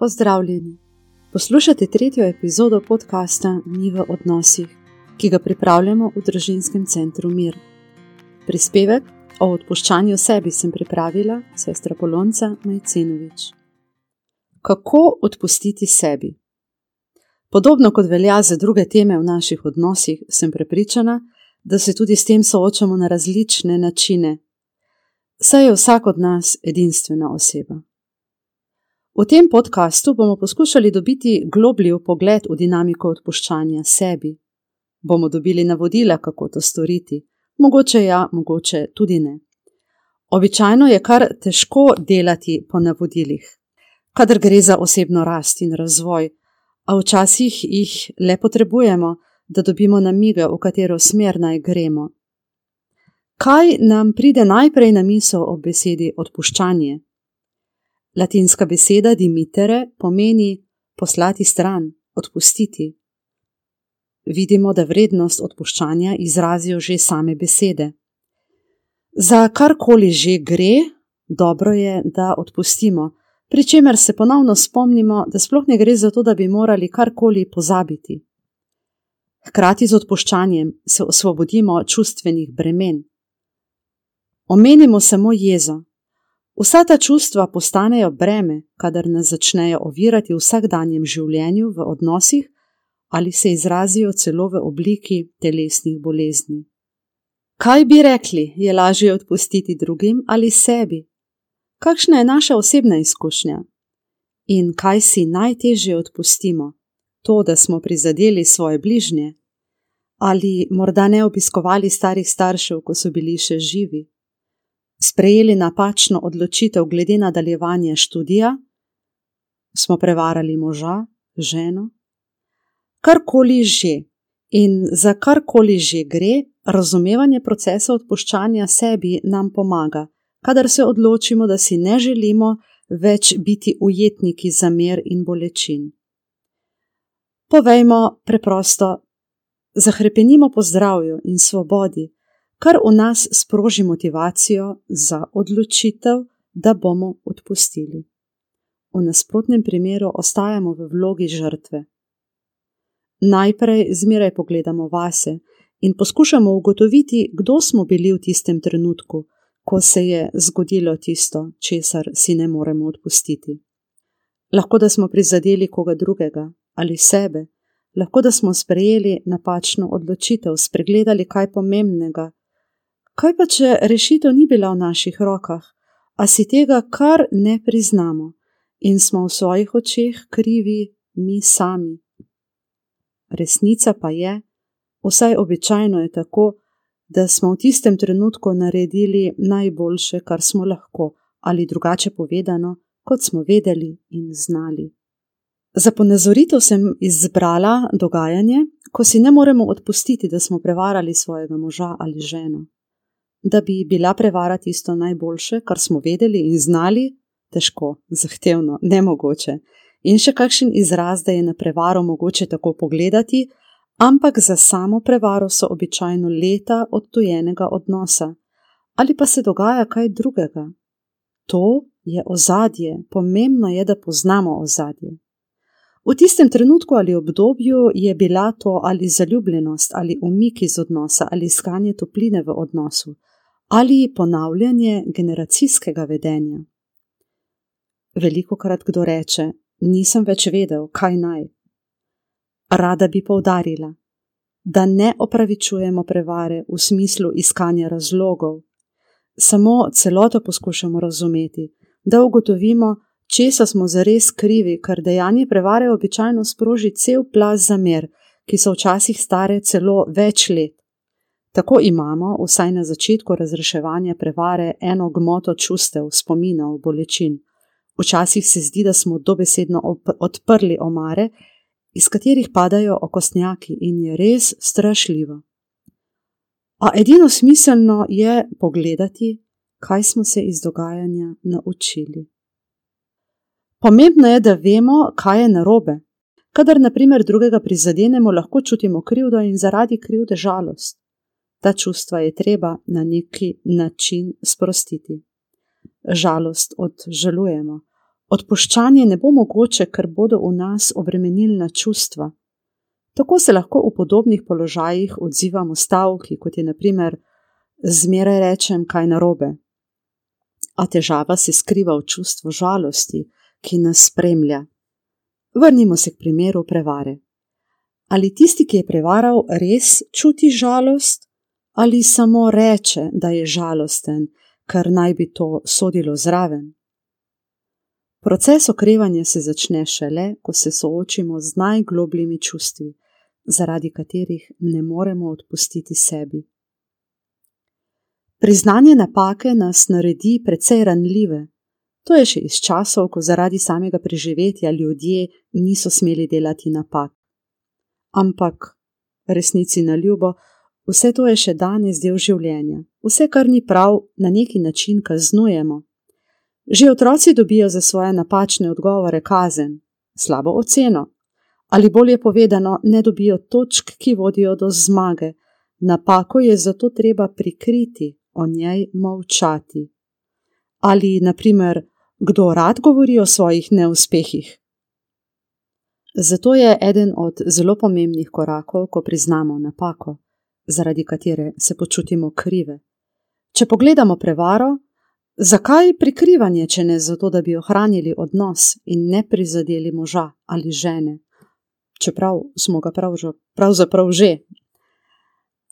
Pozdravljeni! Poslušate tretjo epizodo podcasta Mi v odnosih, ki ga pripravljamo v družinskem centru Mir. Prispevek o odpuščanju sebi sem pripravila sestra Polonca Majcenovič. Kako odpustiti sebi? Podobno kot velja za druge teme v naših odnosih, sem prepričana, da se tudi s tem soočamo na različne načine. Saj je vsak od nas edinstvena oseba. V tem podkastu bomo poskušali dobiti globlji pogled v dinamiko odpuščanja sebi. Bomo dobili navodila, kako to storiti, mogoče ja, mogoče tudi ne. Običajno je kar težko delati po navodilih, kadar gre za osebno rast in razvoj, a včasih jih le potrebujemo, da dobimo namige, v katero smer naj gremo. Kaj nam pride najprej na misel ob besedi odpuščanje? Latinska beseda dimitere pomeni poslati stran, odpustiti. Vidimo, da vrednost odpuščanja izrazijo že same besede. Za karkoli že gre, dobro je, da odpustimo, pri čemer se ponovno spomnimo, da sploh ne gre za to, da bi morali karkoli pozabiti. Hkrati z odpuščanjem se osvobodimo čustvenih bremen. Omenimo samo jezo, Vsa ta čustva postanejo breme, kadar nas začnejo ovirati v vsakdanjem življenju, v odnosih ali se izrazijo celo v obliki telesnih bolezni. Kaj bi rekli, je lažje odpustiti drugim ali sebi? Kakšna je naša osebna izkušnja? In kaj si najtežje odpustimo? To, da smo prizadeli svoje bližnje? Ali morda ne obiskovali starih staršev, ko so bili še živi? Sprejeli napačno odločitev glede nadaljevanja študija, smo prevarali moža, ženo. Karkoli že in za karkoli že gre, razumevanje procesa odpuščanja sebi nam pomaga, kadar se odločimo, da si ne želimo več biti ujetniki zamer in bolečin. Povejmo preprosto: zahrepenimo po zdravju in svobodi, kar v nas sproži motivacijo za odločitev, da bomo odpustili. V nasprotnem primeru ostajamo v vlogi žrtve. Najprej zmeraj pogledamo vase in poskušamo ugotoviti, kdo smo bili v tistem trenutku, ko se je zgodilo tisto, česar si ne moremo odpustiti. Lahko da smo prizadeli koga drugega ali sebe, lahko da smo sprejeli napačno odločitev, spregledali kaj pomembnega Kaj pa, če rešitev ni bila v naših rokah, a si tega kar ne priznamo in smo v svojih očeh krivi mi sami? Resnica pa je, vsaj običajno je tako, da smo v tistem trenutku naredili najboljše, kar smo lahko, ali drugače povedano, kot smo vedeli in znali. Za ponazoritev sem izbrala dogajanje, ko si ne moremo odpustiti, da smo prevarali svojega moža ali ženo da bi bila prevara tisto najboljše, kar smo vedeli in znali, težko, zahtevno, nemogoče. In še kakšen izraz, da je na prevaro mogoče tako pogledati, ampak za samo prevaro so običajno leta odtujenega odnosa. Ali pa se dogaja kaj drugega? To je ozadje, pomembno je, da poznamo ozadje. V tistem trenutku ali obdobju je bila to ali zaljubljenost, ali umik iz odnosa, ali iskanje topline v odnosu, ali ponavljanje generacijskega vedenja. Veliko krat kdo reče: Nisem več vedel, kaj naj. Rada bi povdarila, da ne opravičujemo prevare v smislu iskanja razlogov, samo celoto poskušamo razumeti, da ugotovimo, česa smo zares krivi, ker dejanje prevare običajno sproži cel plaz zamer, ki so včasih stare celo več let. Tako imamo, vsaj na začetku razreševanja prevare, eno gmoto čustev, spominov, bolečin. Včasih se zdi, da smo dobesedno odprli omare, iz katerih padajo okostnjaki, in je res strašljivo. A edino smiselno je pogledati, kaj smo se iz dogajanja naučili. Pomembno je, da vemo, kaj je narobe. Kadar, na primer, drugega prizadenemo, lahko čutimo krivdo in zaradi krivde žalost ta čustva je treba na neki način sprostiti. Žalost odžalujemo, Odpuščanje ne bo mogoče, ker bodo v nas obremenilna čustva. Tako se lahko v podobnih položajih odzivamo stavki, kot je naprimer: Zmeraj rečem kaj narobe. A težava se skriva v čustvu žalosti, ki nas spremlja. Vrnimo se k primeru prevare. Ali tisti, ki je prevaral, res čuti žalost, ali samo reče, da je žalosten, ker naj bi to sodilo zraven? Proces okrevanja se začne šele, ko se soočimo z najglobljimi čustvi, zaradi katerih ne moremo odpustiti sebi. Priznanje napake nas naredi precej ranljive. To je še iz časov, ko zaradi samega preživetja ljudje niso smeli delati napak. Ampak, resnici na ljubo, vse to je še danes del življenja. Vse, kar ni prav, na neki način kaznujemo. Že otroci dobijo za svoje napačne odgovore kazen, slabo oceno, ali bolje povedano, ne dobijo točk, ki vodijo do zmage. Napako je zato treba prikriti, o njej molčati. Ali, naprimer, kdo rad govori o svojih neuspehih? Zato je eden od zelo pomembnih korakov, ko priznamo napako, zaradi katere se počutimo krive. Če pogledamo prevaro, Zakaj prikrivanje, če ne zato, da bi ohranili odnos in ne prizadeli moža ali žene, čeprav smo ga pravzaprav že?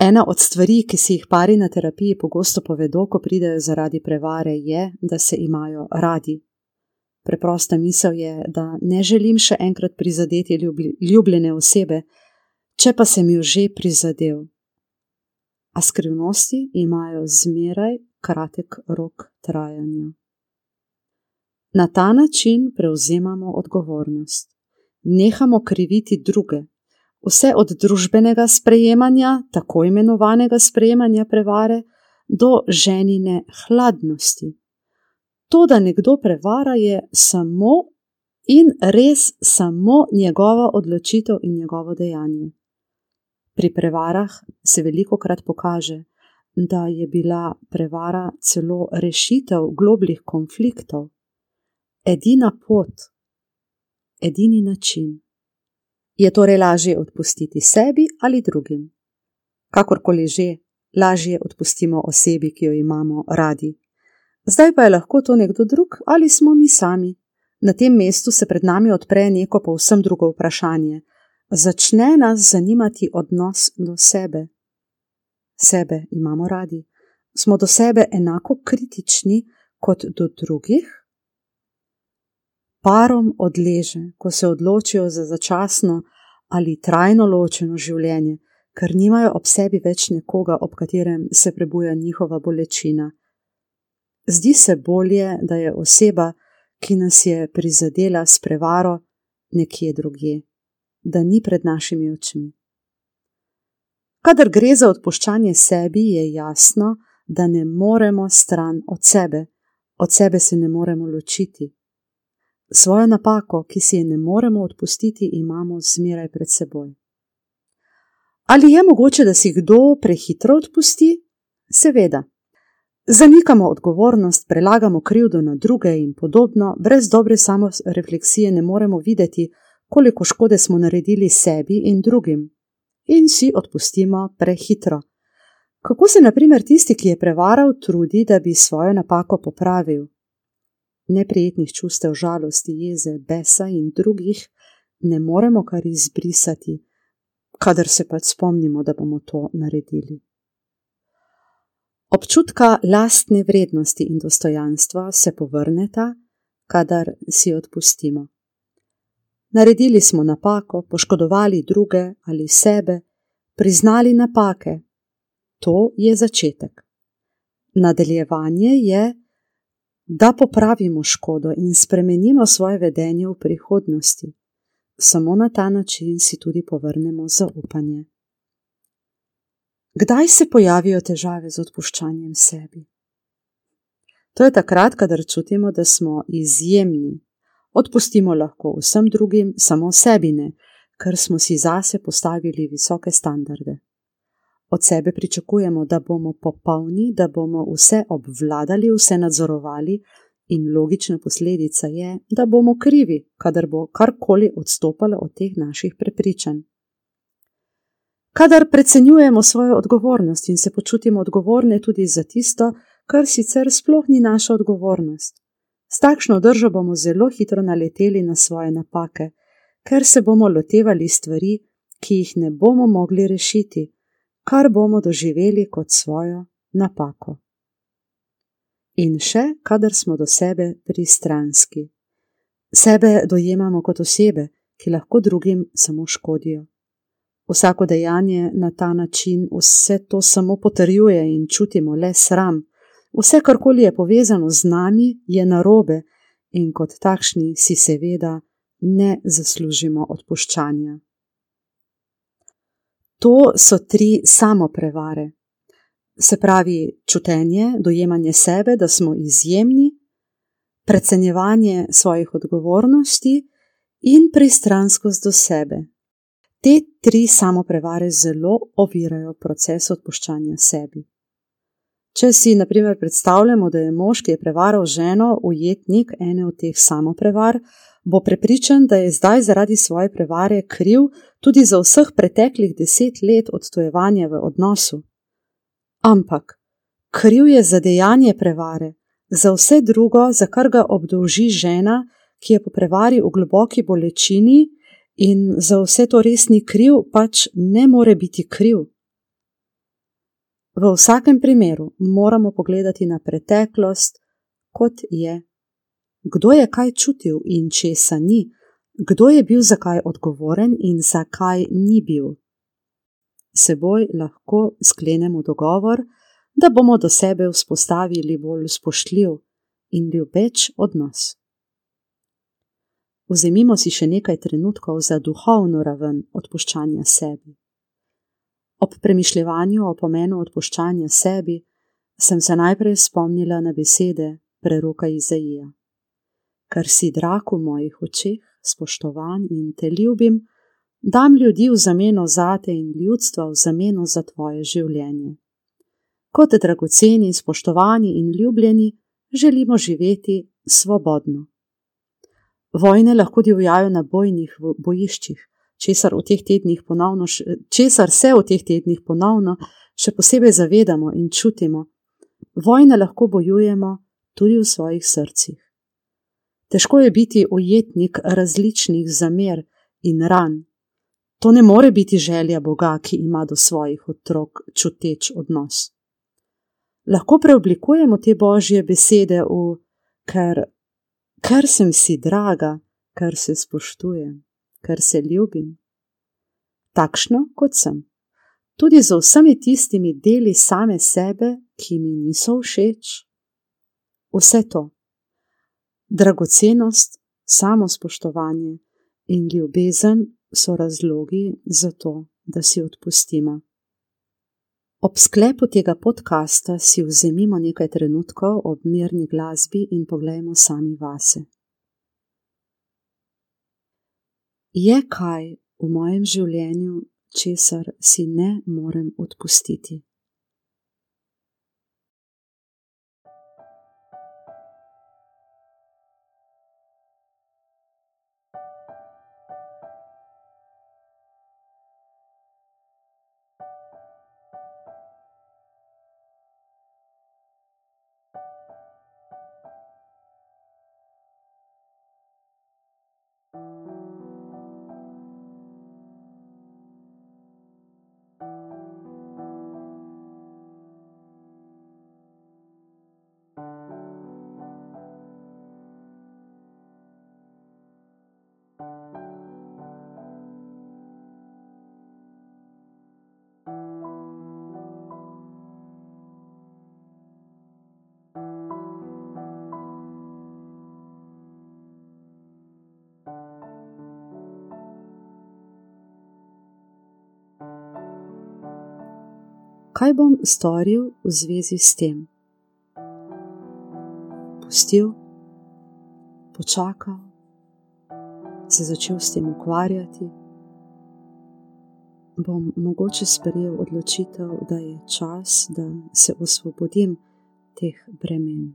Ena od stvari, ki si jih pari na terapiji pogosto povedo, ko pridejo zaradi prevare, je, da se imajo radi. Preprosta misel je, da ne želim še enkrat prizadeti ljubljene osebe, če pa sem jo že prizadel. A skrivnosti imajo zmeraj kratek rok trajanja. Na ta način prevzemamo odgovornost, nehamo kriviti druge, vse od družbenega sprejemanja, tako imenovanega sprejemanja prevare, do ženine hladnosti. To, da nekdo prevara, je samo in res samo njegova odločitev in njegovo dejanje. Pri prevarah se veliko krat pokaže, da je bila prevara celo rešitev globljih konfliktov, edina pot, edini način. Je torej lažje odpustiti sebi ali drugim? Kakorkoli že, lažje odpustimo osebi, ki jo imamo radi. Zdaj pa je lahko to nekdo drug ali smo mi sami. Na tem mestu se pred nami odpre neko povsem drugo vprašanje. Začne nas zanimati odnos do sebe sebe imamo radi, smo do sebe enako kritični kot do drugih. Parom odleže, ko se odločijo za začasno ali trajno ločeno življenje, ker nimajo ob sebi več nekoga, ob katerem se prebuja njihova bolečina. Zdi se bolje, da je oseba, ki nas je prizadela s prevaro, nekje drugje, da ni pred našimi očmi. Kadar gre za odpuščanje sebi, je jasno, da ne moremo stran od sebe, od sebe se ne moremo ločiti. Svojo napako, ki si je ne moremo odpustiti, imamo zmeraj pred seboj. Ali je mogoče, da si kdo prehitro odpusti? Seveda. Zanikamo odgovornost, prelagamo krivdo na druge in podobno, brez dobre samorefleksije ne moremo videti, koliko škode smo naredili sebi in drugim in si odpustimo prehitro. Kako se, na primer, tisti, ki je prevaral, trudi, da bi svojo napako popravil? Neprijetnih čustev žalosti, jeze, besa in drugih ne moremo kar izbrisati, kadar se pač spomnimo, da bomo to naredili. Občutka lastne vrednosti in dostojanstva se povrneta, kadar si odpustimo. Naredili smo napako, poškodovali druge ali sebe, priznali napake. To je začetek. Nadaljevanje je, da popravimo škodo in spremenimo svoje vedenje v prihodnosti. Samo na ta način si tudi povrnemo zaupanje. Kdaj se pojavijo težave z odpuščanjem sebi? To je takrat, kadar čutimo, da smo izjemni, Odpustimo lahko vsem drugim, samo sebi ne, ker smo si zase postavili visoke standarde. Od sebe pričakujemo, da bomo popolni, da bomo vse obvladali, vse nadzorovali In logična posledica je, da bomo krivi, kadar bo karkoli odstopalo od teh naših prepričanj. Kadar precenjujemo svojo odgovornost in se počutimo odgovorne tudi za tisto, kar sicer sploh ni naša odgovornost. S takšno držo bomo zelo hitro naleteli na svoje napake, ker se bomo lotevali stvari, ki jih ne bomo mogli rešiti, kar bomo doživeli kot svojo napako. In še, kadar smo do sebe pristranski. Sebe dojemamo kot osebe, ki lahko drugim samo škodijo. Vsako dejanje na ta način vse to samo potrjuje in čutimo le sram. Vse, karkoli je povezano z nami, je narobe in kot takšni si seveda ne zaslužimo odpuščanja. To so tri samoprevare. Se pravi, čutenje, dojemanje sebe, da smo izjemni, precenjevanje svojih odgovornosti in pristranskost do sebe. Te tri samoprevare zelo ovirajo proces odpuščanja sebi. Če si, na primer, predstavljamo, da je mož, ki je prevaral ženo, ujetnik ene od teh samoprevar, bo prepričan, da je zdaj zaradi svoje prevare kriv tudi za vseh preteklih deset let odstojevanja v odnosu. Ampak kriv je za dejanje prevare, za vse drugo, za kar ga obdolži žena, ki je po prevari v globoki bolečini in za vse to res ni kriv, pač ne more biti kriv. V vsakem primeru moramo pogledati na preteklost, kot je kdo je kaj čutil in česa ni, kdo je bil zakaj odgovoren in zakaj ni bil. Seboj lahko sklenemo dogovor, da bomo do sebe vzpostavili bolj spoštljiv in ljubeč odnos. Vzemimo si še nekaj trenutkov za duhovno raven odpuščanja sebi. Ob premišljevanju o pomenu odpuščanja sebi sem se najprej spomnila na besede preroka Izaija ker si drag v mojih očeh, spoštovan in te ljubim, dam ljudi v zameno za te in ljudstva v zameno za tvoje življenje. Kot dragoceni, spoštovani in ljubljeni, želimo živeti svobodno. Vojne lahko divjajo na bojnih bojiščih, česar, ponovno, česar se v teh tednih ponovno še posebej zavedamo in čutimo. Vojne lahko bojujemo tudi v svojih srcih. Težko je biti ujetnik različnih zamer in ran. To ne more biti želja Boga, ki ima do svojih otrok čuteč odnos. Lahko preoblikujemo te božje besede v ker, ker sem si draga, ker se spoštujem, ker se ljubim. Takšno kot sem. Tudi z vsemi tistimi deli same sebe, ki mi niso všeč. Vse to Dragocenost, samospoštovanje in ljubezen so razlogi za to, da si odpustimo. Ob sklepu tega podcasta si vzemimo nekaj trenutkov ob mirni glasbi in poglejmo sami vase. Je kaj v mojem življenju, česar si ne morem odpustiti? Kaj bom storil v zvezi s tem? Pustil, počakal, se začel s tem ukvarjati. Bom mogoče sprejel odločitev, da je čas, da se osvobodim teh bremen.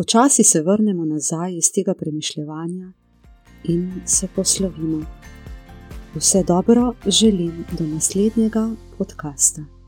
Počasi se vrnemo nazaj iz tega premišljanja in se poslovimo. Vse dobro želim do naslednjega podcasta.